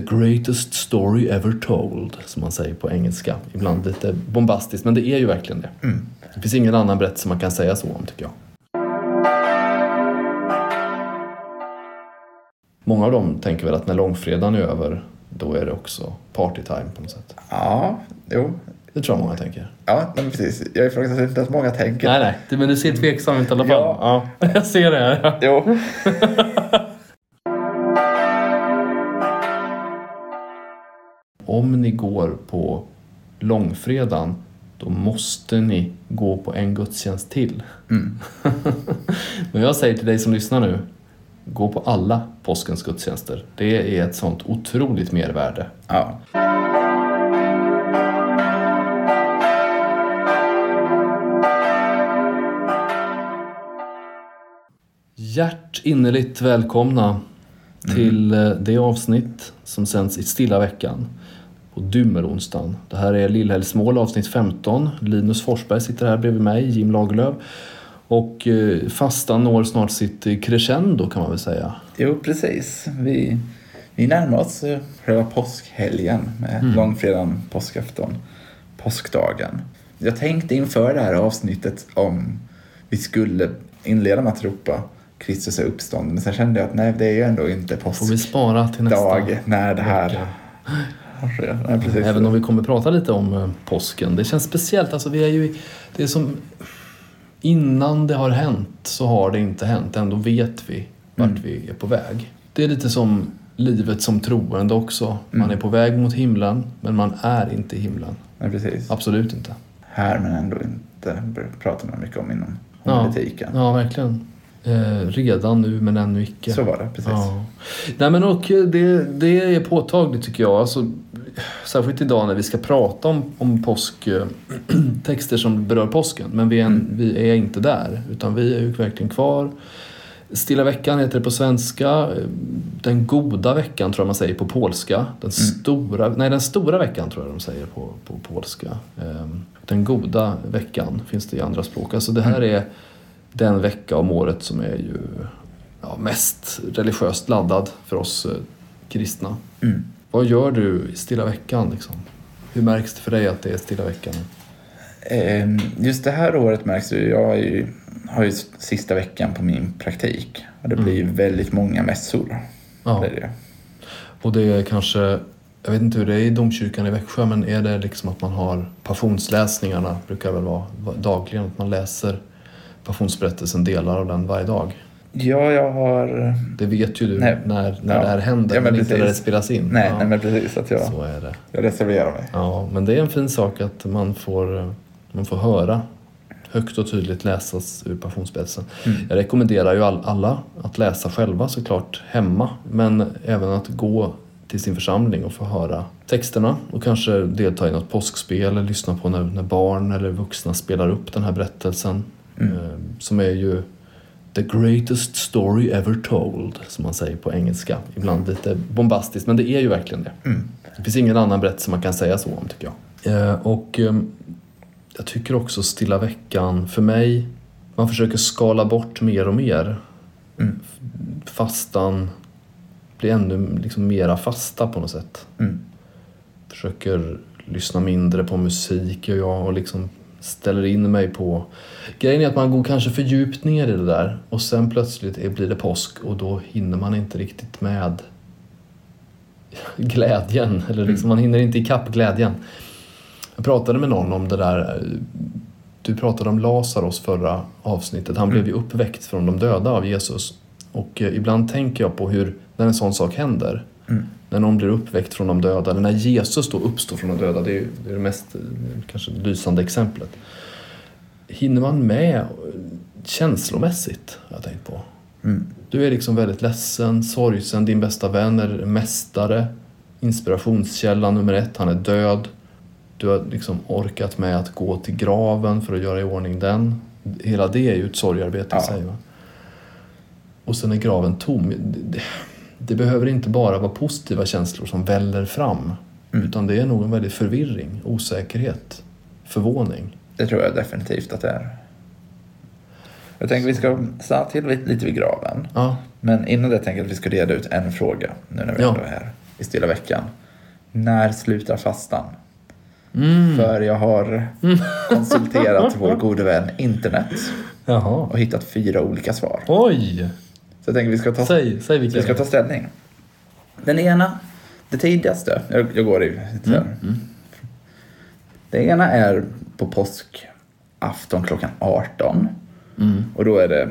the greatest story ever told, som man säger på engelska. Ibland lite bombastiskt, men det är ju verkligen det. Mm. Det finns ingen annan berättelse man kan säga så om, tycker jag. Många av dem tänker väl att när långfredagen är över, då är det också partytime på något sätt. Ja, jo. Det tror jag många tänker. Ja, men precis. Jag ifrågasätter inte att många tänker. Nej, nej, men du ser tveksam ut i alla fall. Ja. Ja. Jag ser det här. Jo. Om ni går på långfredagen, då måste ni gå på en gudstjänst till. Mm. Men jag säger till dig som lyssnar nu, gå på alla påskens gudstjänster. Det är ett sånt otroligt mervärde. Ja. Hjärt innerligt välkomna till eh, det avsnitt som sänds i stilla veckan på Dymeronsdagen. Det här är Lillhällsmål avsnitt 15. Linus Forsberg sitter här bredvid mig, Jim Lagerlöf. Och eh, fastan når snart sitt eh, crescendo kan man väl säga. Jo, precis. Vi, vi närmar oss eh, själva påskhelgen med Mm. långfredagen, påskafton, påskdagen. Jag tänkte inför det här avsnittet om vi skulle inleda med att ropa Kristus är uppstånden. Men sen kände jag att nej, det är ju ändå inte påskdag när det här vecka. Nej, precis. Även om vi kommer prata lite om eh, påsken. Det känns speciellt. Alltså, vi är ju, det är som innan det har hänt så har det inte hänt. Ändå vet vi vart Mm. vi är på väg. Det är lite som livet som troende också. Man Mm. är på väg mot himlen, men man är inte i himlen. Nej, precis. Absolut inte. Här men ändå inte pratar man mycket om inom Ja. homiletiken. Ja, verkligen. Eh, redan nu, men ännu icke. Så var det, precis. Ja. Nej, men och eh, det, det är påtagligt tycker jag. Alltså, särskilt idag när vi ska prata om, om påsk, eh, som berör påsken. Men vi är, Mm. vi är inte där, utan vi är ju verkligen kvar. Stilla veckan heter det på svenska. Eh, Den goda veckan tror jag man säger på polska. Mm. Den stora, nej, den stora veckan tror jag de säger på, på polska. Den goda veckan finns det i andra språk. Alltså det här Mm. är den vecka om året som är ju ja, mest religiöst laddad för oss eh, kristna. Mm. Vad gör du i stilla veckan? Liksom? Hur märks det för dig att det är stilla veckan? Ehm, Just det här året märks det jag har ju, har ju sista veckan på min praktik och det blir ju väldigt många mässor. Mm. Ja. Det det. Och det är kanske, jag vet inte hur det är i domkyrkan i Växjö, men är det liksom att man har passionsläsningarna, brukar väl vara dagligen, att man läser passionsberättelsen, delar av den varje dag. Ja, jag har... Det vet ju du Nej. när, när Ja. det här händer, Ja, men men, inte när det spelas in. Nej, ja, nej men precis att jag, Så är det. jag reserverar mig. Ja, men det är en fin sak att man får, man får höra högt och tydligt läsas ur passionsberättelsen. Mm. Jag rekommenderar ju all, alla att läsa själva såklart hemma, men även att gå till sin församling och få höra texterna och kanske delta i något påskspel eller lyssna på när, när barn eller vuxna spelar upp den här berättelsen Mm. eh, som är ju the greatest story ever told, som man säger på engelska. Ibland lite bombastiskt, men det är ju verkligen det. Mm. Det finns ingen annan berättelse man kan säga så om tycker jag. Eh, och eh, jag tycker också Stilla veckan, för mig, man försöker skala bort mer och mer. Mm. Fastan blir ännu liksom mera fasta på något sätt. Mm. Försöker lyssna mindre på musik gör jag och liksom ställer in mig på... Grejen är att man går kanske för djupt ner i det där och sen plötsligt blir det påsk och då hinner man inte riktigt med glädjen. Eller liksom, man hinner inte ikapp glädjen. Jag pratade med någon om det där. Du pratade om Lazarus förra avsnittet. Han blev ju uppväckt från de döda av Jesus. Och eh, ibland tänker jag på hur, när en sån sak händer, Mm. När någon blir uppväckt från de döda, eller när Jesus då uppstår från de döda, det är det, är det mest kanske lysande exemplet. Hinner man med känslomässigt, har jag tänkt på. Mm. Du är liksom väldigt ledsen, sorgsen, din bästa vän är mästare, inspirationskälla nummer ett, han är död. Du har liksom orkat med att gå till graven för att göra i ordning den. Hela det är ju ett sorgarbete i Ja. sig. Va? Och sen är graven tom. Det, det, det behöver inte bara vara positiva känslor som väller fram. Mm. Utan det är nog en väldig förvirring, osäkerhet, förvåning. Det tror jag definitivt att det är. Jag tänker vi ska stanna till lite vid graven. Ja, Men innan det tänker jag att vi ska reda ut en fråga nu när vi Ja. är här. i stilla veckan. När slutar fastan? Mm. För jag har konsulterat vår gode vän internet Jaha. och hittat fyra olika svar. Oj! Så jag tänker vi ska ta, Säg, säg vi ska ta ställning. Den ena, det tidigaste, jag, jag går i så här. Det ena är på påskafton klockan 18. Mm. Och då är det,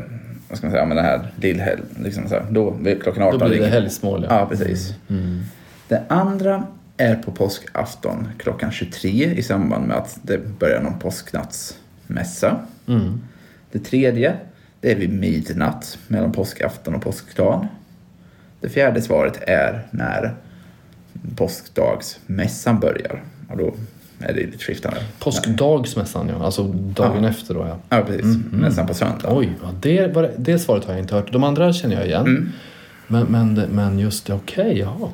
vad ska man säga, men det här lillhelg, liksom så här, då, klockan 18. Då blir det ringer- helgsmål, ja. Ja, precis. Mm. Det andra är på påskafton klockan 23 i samband med att det börjar någon påsknattsmässa. Mm. Det tredje, det är vid midnatt mellan påskafton och påskdagen. Det fjärde svaret är när påskdagsmässan börjar. Och då är det lite skiftande. Påskdagsmässan, ja. Alltså dagen Ja. efter då, ja. Ja, precis. Mässan på söndag. Oj, ja, det, var, det svaret har jag inte hört. De andra känner jag igen. Mm. Men, men, men just det, okej, jaha.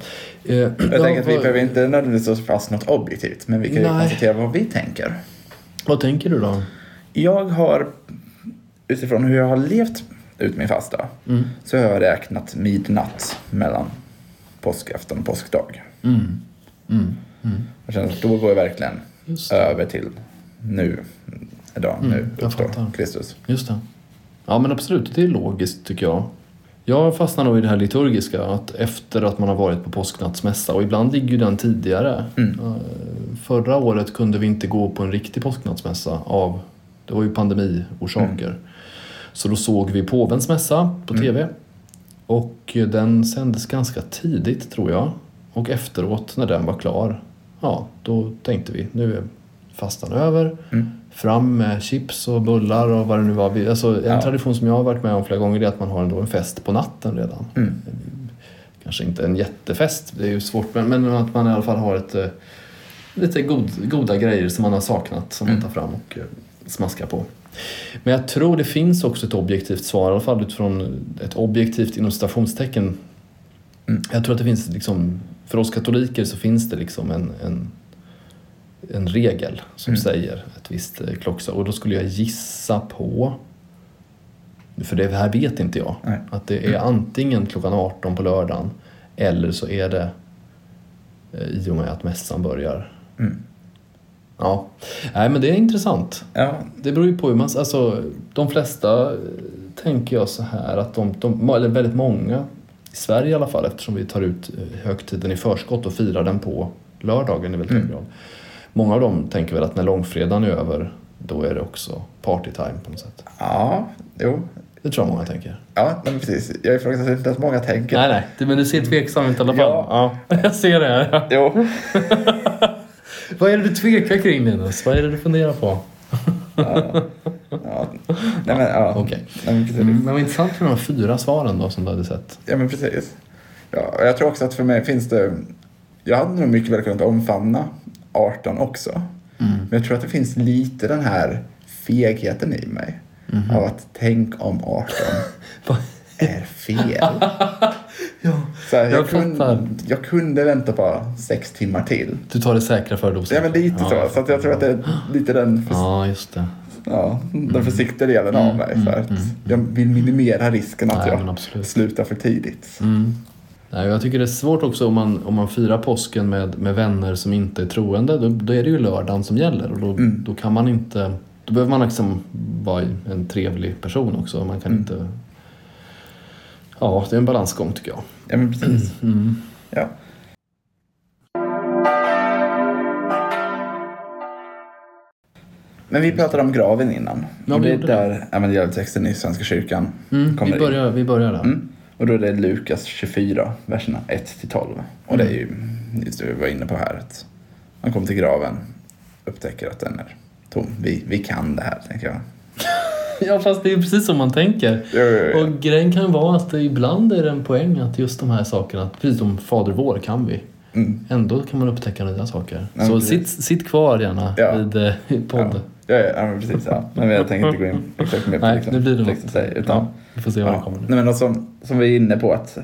Eh, Jag tänker att vi behöver inte nödvändigtvis slå fast något objektivt, men vi kan ju konstatera vad vi tänker. vad tänker du då? Jag har, utifrån hur jag har levt ut min fasta, Mm. så har jag räknat midnatt mellan påskafton och påskdag. Mm. Mm. Mm. Jag känner att då går jag verkligen över till nu, idag, Mm, nu uppstår. Kristus. Just det. Ja, men absolut. Det är logiskt, tycker jag. Jag fastnar nog i det här liturgiska, att efter att man har varit på påsknattsmässa, och ibland ligger ju den tidigare. Mm. Eh, Förra året kunde vi inte gå på en riktig påsknattsmässa av, det var ju pandemiorsaker. Så då såg vi påvens mässa på Mm. TV. Och den sändes ganska tidigt, tror jag. Och efteråt, när den var klar, ja, då tänkte vi, nu är fastan över. Mm. Fram med chips och bullar och vad det nu var. Vi- Alltså, en Ja. tradition som jag har varit med om flera gånger är att man har ändå en fest på natten redan. Mm. Kanske inte en jättefest, det är ju svårt, men, men att man i alla fall har ett, eh, lite god, goda grejer som man har saknat som Mm. man tar fram och smaskar på. Men jag tror det finns också ett objektivt svar, i alla fall utifrån ett objektivt inom citationstecken. Mm. Jag tror att det finns liksom, för oss katoliker så finns det liksom en, en, en regel som Mm. säger ett visst eh, klockslag. Och då skulle jag gissa på, för det här vet inte jag, Nej. att det är antingen klockan 18 på lördagen eller så är det eh, i och med att mässan börjar. Ja, nej men det är intressant. Ja, Det beror ju på hur man, alltså de flesta eh, tänker jag så här att de, de eller väldigt många i Sverige i alla fall eftersom vi tar ut eh, högtiden i förskott och firar den på lördagen i väldigt hög Mm. grad. Många av dem tänker väl att när långfredagen är över då är det också party time på något sätt. ja, jo. Det tror jag många tänker. Ja, men precis. Jag ifrågasätter inte att många tänker. Nej, nej, men du ser tveksam ut i alla fall. Ja. Ja, jag ser det här. Jo. Vad är det du tvekar kring Linus? Vad är det du funderar på? Ja. Ja. Nej, men, ja. Okej. Nej, men. Mm, men vad intressant med de här fyra svaren då som du hade sett. Ja, men precis. Ja, jag tror också att för mig finns det... Jag hade nog mycket väl kunnat omfamna 18 också. Mm. Men jag tror att det finns lite den här fegheten i mig. Mhm. Av att tänk om 18 Vad- är fel. Ja. Så här, jag, Jag kunde, jag kunde vänta bara sex timmar till. Du tar det säkra för det Ja, men lite så. Så att jag tror att det är lite den, för, Ja, just det. ja, den försiktiga delen av mig. Så att jag vill minimera risken att Nej, jag slutar för tidigt. Mm. Nej, jag tycker det är svårt också om man, om man firar påsken med, med vänner som inte är troende. Då, då är det ju lördagen som gäller och då, Mm. då kan man inte... Då behöver man liksom vara en trevlig person också. Man kan Mm. inte... Ja, det är en balansgång tycker jag. Ja, men precis. Mm. Ja. Men vi pratade om graven innan. Ja, och det är där evangelitexten i Svenska kyrkan Mm, kommer vi, in. börjar, vi börjar där. Mm. Och då är det Lukas 24, verserna 1-12. Och det är ju just det vi var inne på här. Att man kommer till graven, upptäcker att den är tom. Vi, vi kan det här, tänker jag. Ja, fast det är ju precis som man tänker. Jo, jo, jo. Och grejen kan vara att det ibland är det en poäng att just de här sakerna, precis som Fader vår kan vi. Mm. Ändå kan man upptäcka nya saker. Ja, så sitt, sitt kvar gärna Ja. vid eh, podd. Ja, ja, ja, men precis. Ja. Men jag tänker inte gå in exakt mer på Nej, liksom, nu blir det texten något. utan, Ja, vi får se vad det Ja, kommer. nej, men som, som vi är inne på att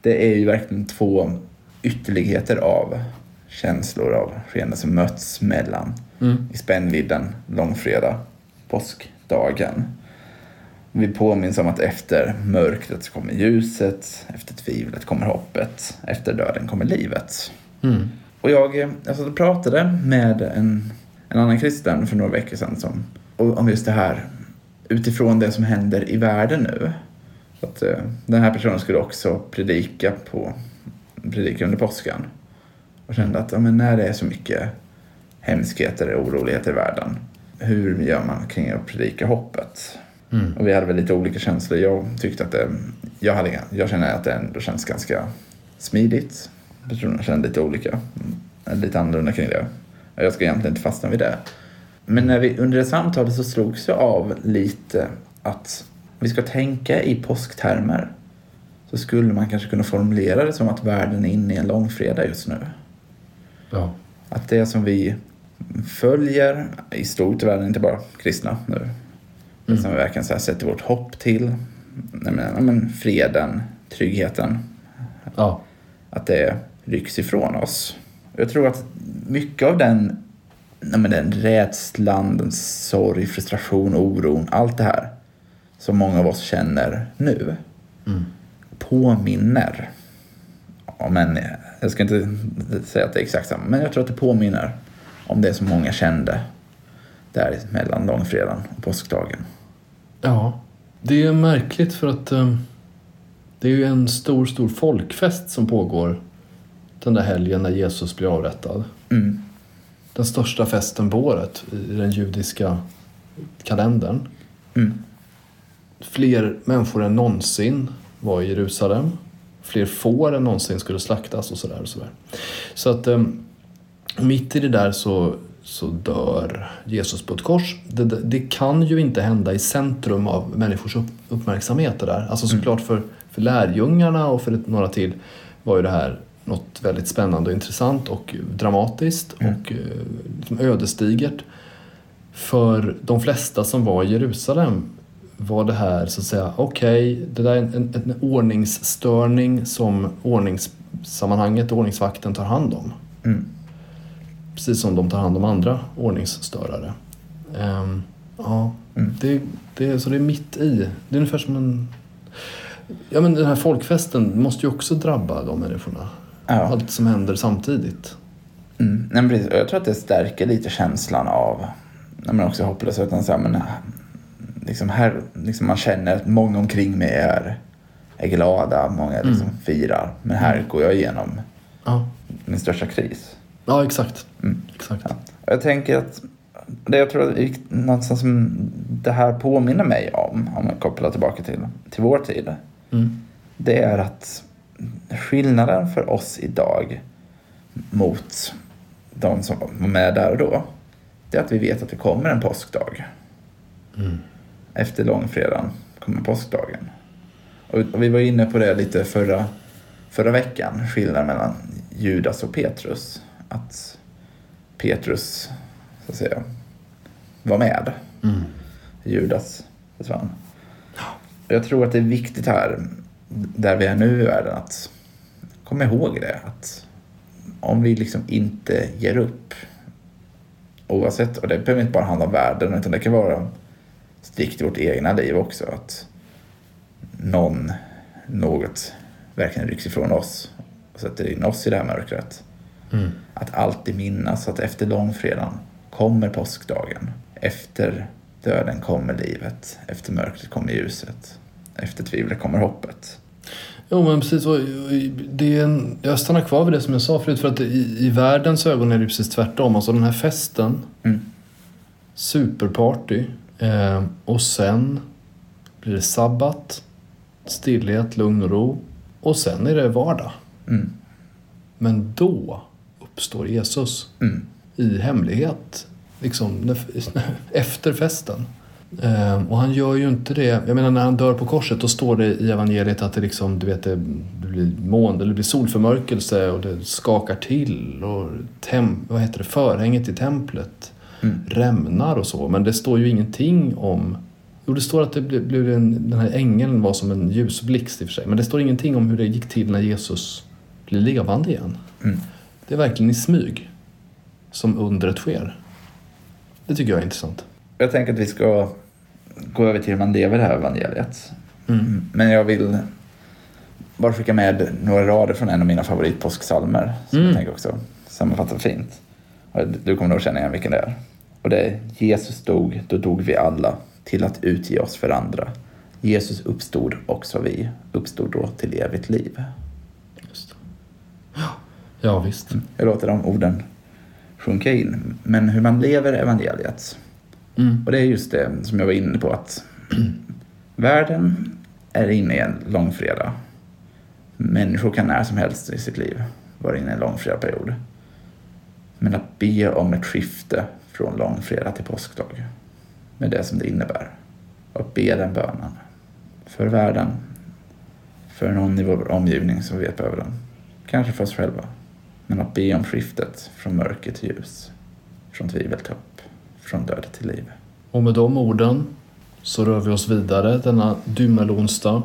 det är ju verkligen två ytterligheter av känslor av skeenden som möts mellan Mm. i spännvidden långfredag, påskdagen. Vi påminns om att efter mörkret kommer ljuset, efter tvivlet kommer hoppet, efter döden kommer livet. Mm. Och jag eh, alltså, pratade med en, en annan kristen för några veckor sedan som, om just det här utifrån det som händer i världen nu. Att, eh, den här personen skulle också predika, på, predika under påsken och kände att ja, men när det är så mycket hemskheter och oroligheter i världen, hur gör man kring att predika hoppet? Mm. Och vi hade väl lite olika känslor. Jag tyckte att det, jag, hade, jag känner att det ändå känns ganska smidigt. Personerna känner lite olika, mm, lite annorlunda kring det. Jag ska egentligen inte fastna vid det. Men när vi, under det samtalet så slogs jag av lite att vi ska tänka i påsktermer. Så skulle man kanske kunna formulera det som att världen är inne i en långfredag just nu. Ja. Att det som vi följer i stort i världen, inte bara kristna nu, det som vi verkligen så här sätter vårt hopp till, nej men, freden, tryggheten, Ja. att det rycks ifrån oss. Jag tror att mycket av den, nej men den rädslan, den sorg, frustration, oron, allt det här som många av oss känner nu Mm. påminner om en, jag ska inte säga att det är exakt samma, men jag tror att det påminner om det som många kände där mellan långfredagen och påskdagen. Ja. Det är märkligt för att eh, det är ju en stor, stor folkfest som pågår den där helgen när Jesus blir avrättad. Mm. Den största festen på året i den judiska kalendern. Mm. Fler människor än någonsin var i Jerusalem. Fler får än någonsin skulle slaktas och sådär. Och sådär. Så att eh, mitt i det där så, så dör Jesus på ett kors. Det, det, kan ju inte hända i centrum av människors upp, uppmärksamhet det där. Alltså såklart för, för lärjungarna och för några till var ju det här något väldigt spännande och intressant och dramatiskt och eh, liksom ödesdigert. För de flesta som var i Jerusalem var det här så att säga, okej, det där är en, en, en ordningsstörning som ordningssammanhanget, ordningsvakten tar hand om. Mm. Precis som de tar hand om andra ordningsstörare. Ehm, ja, Mm. det, det, så det är mitt i. Det är ungefär som en... Ja men den här folkfesten måste ju också drabba de människorna. Ja. Allt som händer samtidigt. Mm. Nej, men precis. Och jag tror att det stärker lite känslan av nej, men också hopplösheten. Så här, men, liksom här, liksom man känner att många omkring mig är, är glada, många liksom firar. Men här går jag igenom Ja, min största kris. Ja exakt. Mm. exakt. Ja. Jag tänker att det jag tror att är någonstans som det här påminner mig om, om jag kopplar tillbaka till, till vår tid, Mm. det är att skillnaden för oss idag mot de som var med där och då, det är att vi vet att det kommer en påskdag. Mm. Efter långfredagen kommer påskdagen. Och och vi var inne på det lite förra, förra veckan, skillnaden mellan Judas och Petrus. Att Petrus, så att säga, var med. Mm. Judas försvann. Jag tror att det är viktigt här, där vi är nu i världen, att komma ihåg det. Att om vi liksom inte ger upp, oavsett, och det behöver inte bara handla om världen, utan det kan vara strikt i vårt egna liv också. Att någon, något verkligen rycks ifrån oss och sätter in oss i det här mörkret. Mm. Att alltid minnas att efter långfredagen kommer påskdagen. Efter döden kommer livet. Efter mörkret kommer ljuset. Efter tvivlet kommer hoppet. Jo men precis. Det är en, jag stannar kvar vid det som jag sa förut. För att i, i världens ögon är det precis tvärtom. Alltså den här festen, Mm. superparty eh, och sen blir det sabbat, stillhet, lugn och ro och sen är det vardag. Mm. Men då uppstår Jesus Mm. i hemlighet, liksom efter festen. Eh, och han gör ju inte det. Jag menar när han dör på korset då står det i evangeliet att det liksom, du vet, det blir eller det blir solförmörkelse och det skakar till och tem, vad heter det, förhänget i templet Mm. rämnar och så. Men det står ju ingenting om Jo, det står att det blev, blev en, den här ängeln var som en ljusblixt i och för sig. Men det står ingenting om hur det gick till när Jesus blir levande igen. Mm. Det är verkligen i smyg som undret sker. Det tycker jag är intressant. Jag tänker att vi ska gå över till hur man lever det här evangeliet. Mm. Men jag vill bara skicka med några rader från en av mina favoritpåsksalmer som Mm. jag tänker också sammanfattar fint. Du kommer nog känna igen vilken det är. Och det är Jesus dog, då dog vi alla till att utge oss för andra. Jesus uppstod, också vi uppstod då till evigt liv. Ja. visst. Jag låter de orden sjunka in. Men hur man lever evangeliet. Mm. Och det är just det som jag var inne på att världen är inne i en långfredag. Människor kan när som helst i sitt liv vara inne i en långfredagsperiod. Men att be om ett skifte från långfredag till påskdag med det som det innebär. Att be den bönen för världen, för någon i vår omgivning som vet behöver den. Kanske för oss själva. Men att be om skiftet från mörker till ljus, från tvivel till hopp, från död till liv. Och med de orden så rör vi oss vidare denna dymmelonsdag.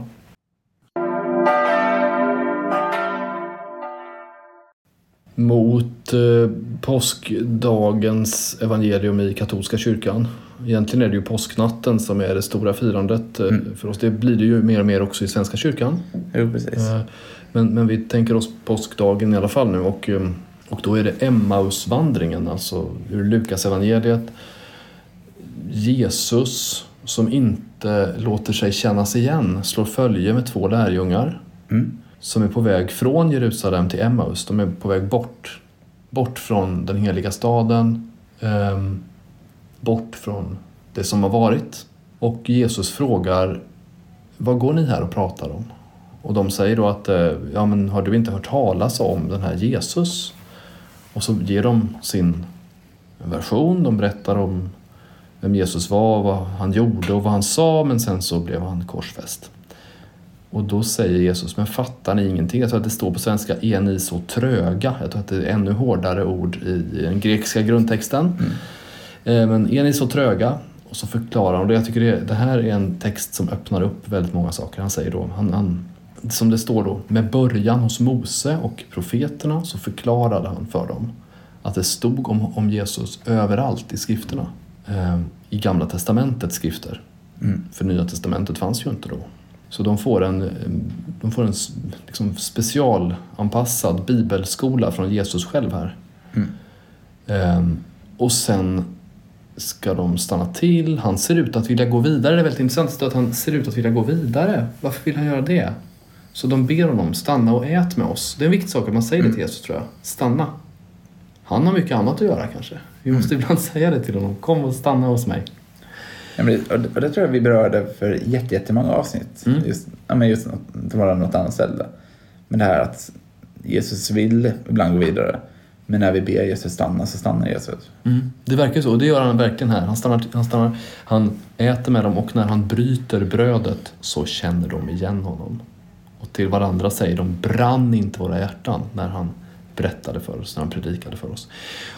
Mot eh, påskdagens evangelium i katolska kyrkan. Egentligen är det ju påsknatten som är det stora firandet eh, Mm. för oss. Det blir det ju mer och mer också i Svenska kyrkan. Jo, precis. Eh, Men, men vi tänker oss påskdagen i alla fall nu och, eh, och då är det Emmausvandringen, alltså ur Lukas evangeliet. Jesus som inte låter sig kännas igen slår följe med två lärjungar Mm. som är på väg från Jerusalem till Emmaus. De är på väg bort. Bort från den heliga staden. ehm, bort från det som har varit. Och Jesus frågar Vad går ni här och pratar om? Och de säger då att eh, ja, men har du inte hört talas om den här Jesus? Och så ger de sin version. De berättar om vem Jesus var, vad han gjorde och vad han sa men sen så blev han korsfäst. Och då säger Jesus, men fattar ni ingenting? Jag tror att det står på svenska, är ni så tröga? Jag tror att det är ännu hårdare ord i den grekiska grundtexten. Eh, Men är ni så tröga? Och så förklarar han, och jag tycker det, det här är en text som öppnar upp väldigt många saker. Han säger då, han, han, som det står då, med början hos Mose och profeterna så förklarade han för dem att det stod om, om Jesus överallt i skrifterna. Eh, I Gamla Testamentets skrifter. Mm. För Nya Testamentet fanns ju inte då. Så de får en, de får en liksom specialanpassad bibelskola från Jesus själv här. Mm. Ehm, och sen ska de stanna till. Han ser ut att vilja gå vidare. Det är väldigt intressant att han ser ut att vilja gå vidare. Varför vill han göra det? Så de ber honom stanna och ät med oss. Det är en viktig sak att man säger det till Jesus tror jag. Stanna. Han har mycket annat att göra kanske. Vi måste ibland säga det till honom. Kom och stanna hos mig. Ja, men det, och det- tror jag vi berörde för jätte- jättemånga avsnitt. Mm. Just, ja, men just något, det var något annat ställe. Men det här att Jesus vill ibland gå vidare. Men när vi ber Jesus stanna så stannar Jesus. Mm. Det verkar så och det gör han verkligen här. Han stannar, han stannar, han äter med dem och när han bryter brödet så känner de igen honom. Till varandra säger de brann inte våra hjärtan när han berättade för oss, när han predikade för oss.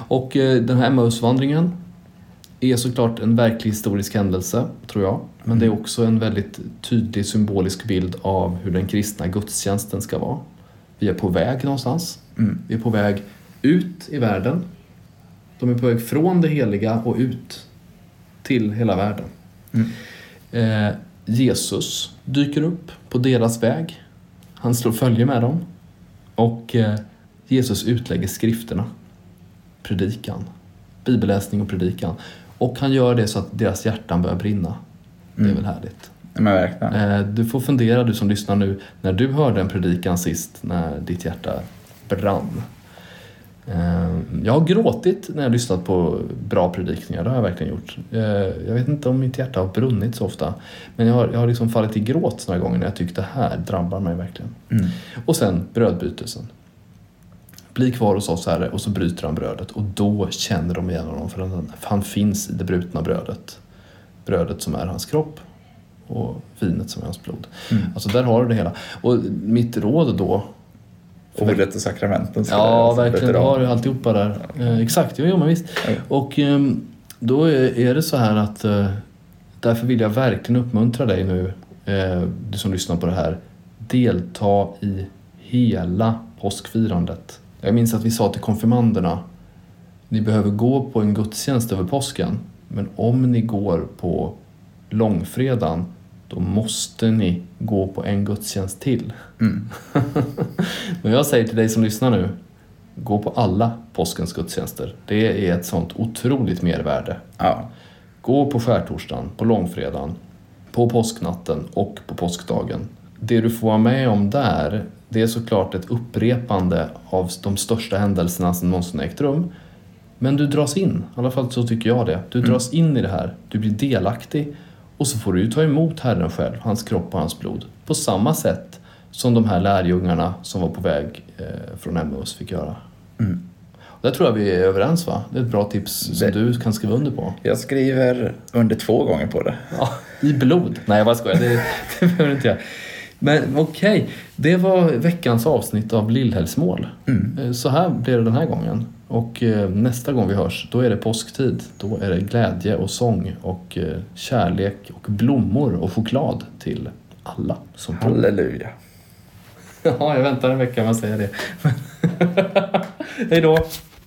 Och eh, den här Emmausvandringen är såklart en verklig historisk händelse, tror jag. Men det är också en väldigt tydlig symbolisk bild av hur den kristna gudstjänsten ska vara. Vi är på väg någonstans. Mm. Vi är på väg ut i världen. De är på väg från det heliga och ut till hela världen. Mm. Eh, Jesus dyker upp på deras väg. Han slår följe med dem. Och eh, Jesus utlägger skrifterna. Predikan. Bibelläsning och predikan. Och han gör det så att deras hjärtan börjar brinna. Det är Mm. väl härligt. Men verkligen. Eh, Du får fundera, du som lyssnar nu, när du hörde en predikan sist, när ditt hjärta brann. Eh, Jag har gråtit när jag lyssnat på bra predikningar, det har jag verkligen gjort. Eh, Jag vet inte om mitt hjärta har brunnit så ofta, men jag har, jag har liksom fallit i gråt några gånger när jag tyckt det här drabbar mig verkligen. Mm. Och sen brödbytelsen. Bli kvar hos oss Herre och så bryter han brödet och då känner de igen honom för han, han finns i det brutna brödet. Brödet som är hans kropp och vinet som är hans blod. Mm. Alltså där har du det hela. Och mitt råd då Ordet och sakramenten. Ja, det- verkligen. Du har ju alltihopa där. Eh, exakt, jo, jo men visst. Ja. Och ehm, då är, är det så här att eh, därför vill jag verkligen uppmuntra dig nu, eh, du som lyssnar på det här. Delta i hela påskfirandet. Jag minns att vi sa till konfirmanderna, ni behöver gå på en gudstjänst över påsken, men om ni går på långfredagen, då måste ni gå på en gudstjänst till. Mm. Men jag säger till dig som lyssnar nu, gå på alla påskens gudstjänster. Det är ett sånt otroligt mervärde. Ja. Gå på skärtorsdagen, på långfredagen, på påsknatten och på påskdagen. Det du får vara med om där, det är såklart ett upprepande av de största händelserna som någonsin ägt rum. Men du dras in, i alla fall så tycker jag det. Du dras in i det här, du blir delaktig och så får du ju ta emot Herren själv, hans kropp och hans blod. På samma sätt som de här lärjungarna som var på väg eh, från Emmaus fick göra. Mm. Där tror jag vi är överens va? Det är ett bra tips som Det- du kan skriva under på. Jag skriver under två gånger på det. Ja, I blod? Nej, jag bara skojar. Det, det behöver inte göra. Men okej, det var veckans avsnitt av Lillhällsmål. Mm. Eh, Så här blir det den här gången. Och eh, nästa gång vi hörs, då är det påsktid. Då är det glädje och sång och eh, kärlek och blommor och choklad till alla som tror. Halleluja. Ja, jag väntar en vecka med att säga det. Hej då!